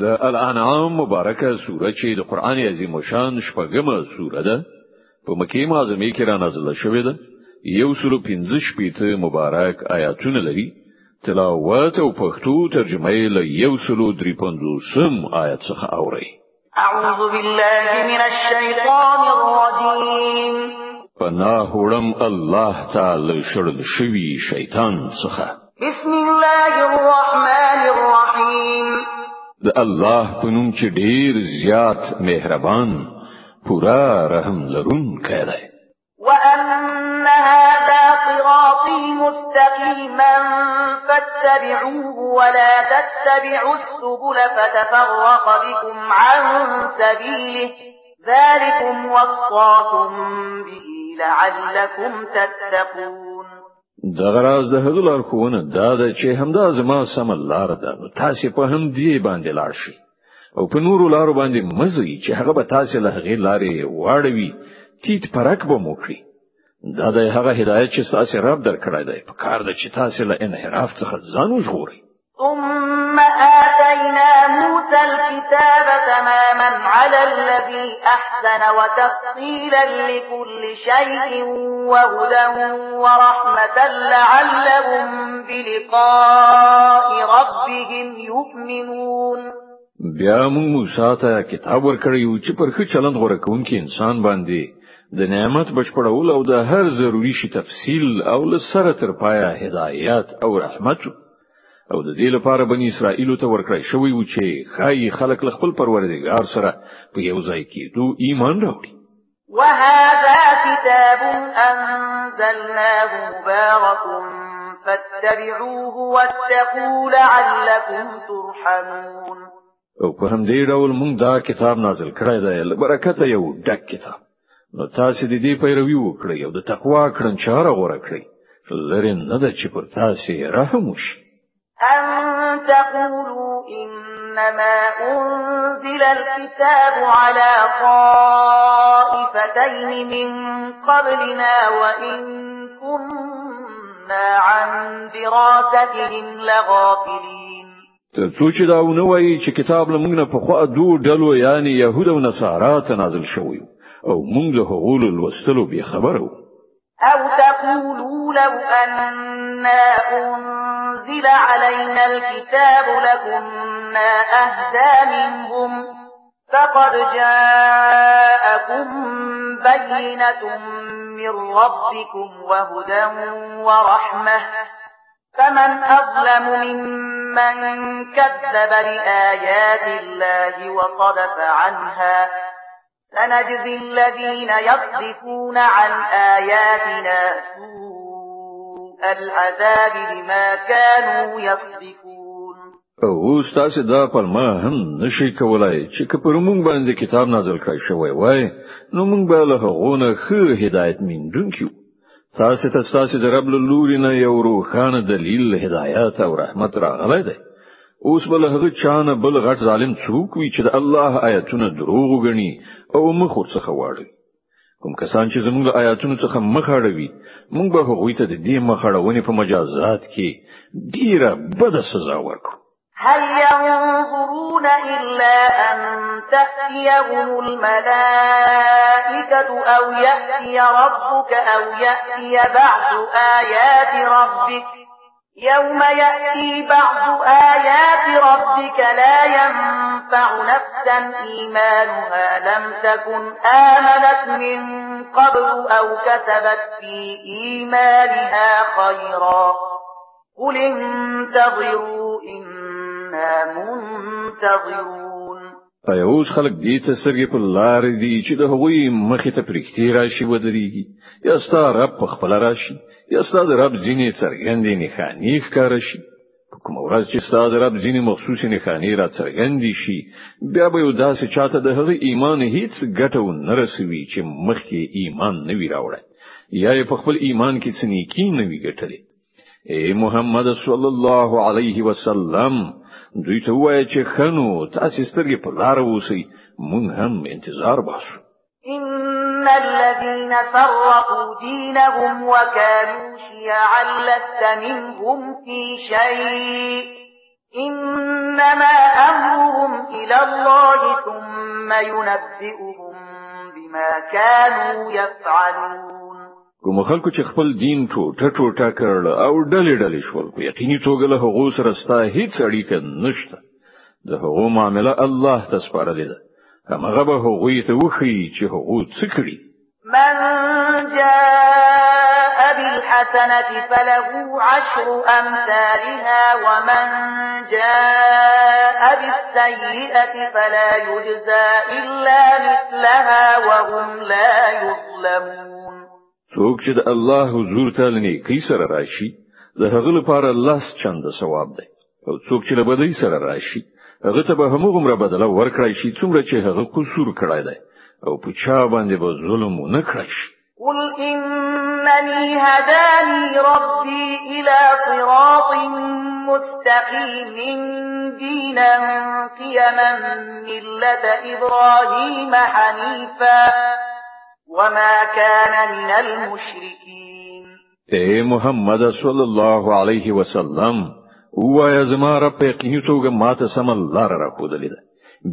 د الانعام مبارکه سوره چې د قران عظیم شان شپږمه سوره ده په مکه معظمه کې را نازله شوې ده. یو سلو پنځه شپېته مبارک آیاتونه لري. تلاوت او پښتو ترجمه یې له یو سلو درې پنځوسم آیت څخه اورئ أعوذ بالله من الشيطان الرجيم پناه وړم الله تعالی له شړل شوي شیطان څخه. بسم الله الرحمن د الله په نوم چې ډیر زیات مهربان پورا رحم لرون کړي وأن هذا صراطي مستقيما فاتبعوه ولا تتبعوا السبل فتفرق بكم عن سبيله. ذلكم وصاكم به لعلكم تتقون. دغه راز د هغه لار خوونه دا ده چې همدا زما سم لار ده. نو تاسو په هم دی باندې لاړ شئ. او په نورو لارو باندې مزي چې هغه به تاسو له هغه لارې واړوي. تیت او پرک به موکړي دا د هغه هدایت چې تاسو رب درکړای دی. په کار ده چې تاسو له انحراف څخه ځان وژغورئ. ثم آتينا موسى الكتاب تماما على الذي أحسن وتفصيلا لكل شيء وهدى ورحمة لعلهم بلقاء ربهم يؤمنون. بیا موږ موسی ته کتاب ورکړیو چې پر ښه چلند غوړه کوونکی انسان باندې. د نعمت بشپړول أو د هر ضروری شي تفصیل أو لسره تر پایا هدایت أو رحمت. او د دې لپاره بنی اسرائیل ته ورکړی شوی و چې ښايي خلک خپل پروردګار سره په یو ځای کېدو ایمان راوړي. وهذا كتاب أنزلناه مبارك فاتبعوه واتقوا لعلكم ترحمون. او په همدې ډول موږ دا کتاب نازل کړی دی له برکته یو ډک کتاب. نو تاسو د دې پیروي وکړئ او د تقوا کړنلاره غوړه کړئ لري نه ده چې پر تاسو رحم وشي تقولوا إنما أنزل الكتاب على طائفتين من قبلنا وإن كنا عن دراستهم لغافلين. ترڅو چې دا ونه وایي چې کتاب له موږ نه په خوا دوه ډلو یعنی يهود أو نصارا ته نازل شوی أو موږ له هغو لوستلو به خبرو أو تقولوا لو أنا أنزل علينا الكتاب لكنا أهدى منهم فقد جاءكم بينة من ربكم وهدى ورحمة فمن أظلم ممن كذب بآيات الله وصدف عنها سنجزي الذين يصدفون عن آياتنا سوء العذاب بما كانوا يصدفون اوس تاسو دا پلمه هم نشي کولای چې که پر مونږ باندې کتاب نازل کړی شوی وای نو مونږ به له هغونه خو هدایت میندونکو تاسو ته تاسو د رب لوري نه یو روښانه دلیل هدایت او رحمت راغلی دی. اوس بل هغه چانه بل غټ ظالم څوک وي چې د الله آیاتونه دروغ وګڼي او مخ ورڅخه واړي کوم کسان چې زموږ آیاتونو څخه مخ اړوي موږ به هغوی ته د دې مخ اړونې په مجازات کې ډیره بده سزا ورکړو. هل ينظرون إلا أن تأتيهم الملائكة أو يأتي ربك أو يأتي بعض آيات ربك؟ يوم يأتي بعض آيات ربك لا ينفع نفسا إيمانها لم تكن آمنت من قبل أو كسبت في إيمانها خيرا. قل انتظروا إنا منتظرون. ایا اوس خلک دې ته سترګې په لار دي چې د هغوی مخې ته پرېښتې راشي ودرېږي یا ستاسو رب په خپل راشي. یا ستاسو رب ځینې څرګندې نښانې ښکاره شي کوم ورځ چې ستاسو رب ځینې مخصوصي نښانې را څرګندې شي بیا به یو داسې چاته د هغه ایمان هیڅ ګټه نه رسوي چې مخکې ایمان نه وی راوړی یا په خپل ایمان کې څه نیکی نه وی ګټلې اے محمد صلی الله علیه وسلم دوی ته وایي چې ښه نو تاسو سترګې په لار اوسئ مونږ هم انتظار باسو إن الذين فرقوا دينهم وكانوا شيعا لست منهم في شيء إنما أمرهم إلى الله ثم ينبئهم بما كانوا يفعلون کوم خلکو چې خپل دین ټوټه ټوټه کړل أو ډلې ډلې شول په یقیني توګه له هغو سره ستا هیڅ اړیکه نشته. د هغو معاملې الله ته سپارلې ده. هغه به هغوی ته وخی چې هغو څه کړی من جاء بالحسنة فله عشر أمثالها ومن جاء بالسيئة فلا يجزى إلا مثلها وهم لا يظلمون. څوک چې د الله حضور ته لنی سره راشي د هغه لپاره لس چنده ثواب دی أو څوک چې له بدی سره راشي هغه ته به همغه بدله ورکړای شي څومره چې هغه قصور کړای دی. أو په چا باندې به ظلم نه کړی شي. قل إنني هداني ربي إلى صراط مستقيم دينا قيما ملة إبراهيم حنيفا وما كان من المشركين. اے محمد صلی الله علیه وسلم وایا زما رب یقیني توګه ماته سم لار را خودلې ده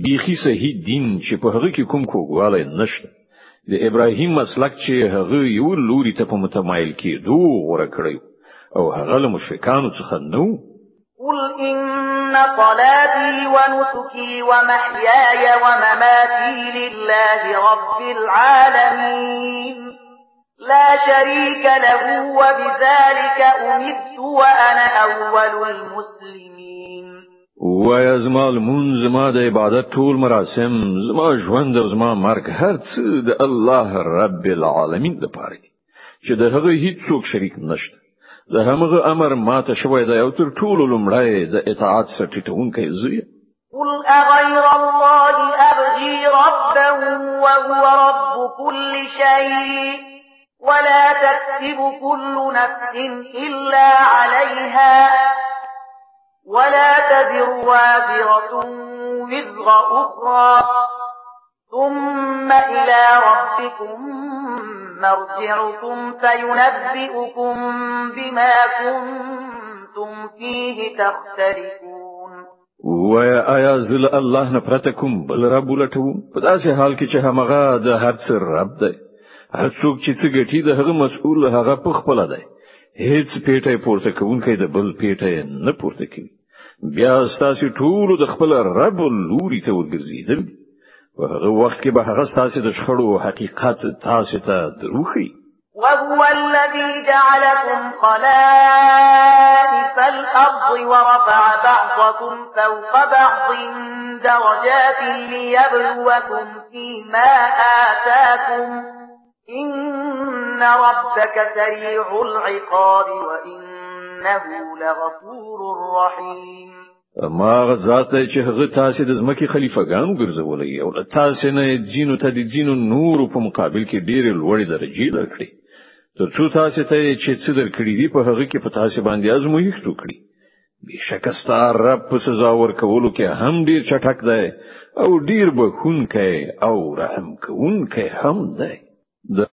بیخي صحیح دین چې په هغه کې کوم کوګواله نشته د ابراهیم مسلک چې هغه یو لوري ته په متمایل کېدو غوړه کړی او هغه له مشرکانو څخه نو قل إن صلاتي ونسكي ومحياي ومماتي لله رب العالمين لا شريك له وبذلك أمدت وأنا أول المسلمين. وایا زما لمون زما د عبادت ټول مراسم زما ژوند زما مرګ هر څه د الله رب العالمین لپاره چې د هغه هیڅ څوک شریک نشته. د همغه أمر ماته شوی دی أو تر ټولو لمړی د اطاعت سرټیټونکی زوی. قل أغير الله أبغي ربا وهو رب كل شيء. ولا تكسب كل نفس إلا عليها ولا تذر وازرة وزر أخرى. ثم إلى ربكم مرجعكم فينبئكم بما كنتم فيه تختلفون. ويا آیا زل الله نه بل رب ولټو په داسې حال کې چې هغه د هر څه رب دی هر څوک چې څه ګټي د هغه مسؤل هغه په خپل دی. هیڅ پیټه پورته کوونکی د بل پیټه نه پورته کوي. بیا ستاسو ټول د خپل رب لوري ته ورګرځیدل په هغه وخت کې به هغه تاسو د شخړو حقیقت تاسو ته دروخي وهو الذي جعلكم خلائف الأرض ورفع بعضكم فوق بعض درجات ليبلوكم فيما آتاكم إن ربك سريع العقاب وإنه لغفور رحيم. همغه ذات چې هغه تاسو د ځمکې خلیفګانو ګرځولې او تاسو نه ځینو ته د ځینو نور په مقابل کې ډېر لوړې درجې درکړي ترڅو تاسو ته چې څه درکړي دي په هغه کې په تاسو باندې ازمویښت وکړي. بشک ستاسو رب په سزا ورکولو کې هم ډیر چټک دی او ډیر بخونکی او رحم کوونکی هم دی the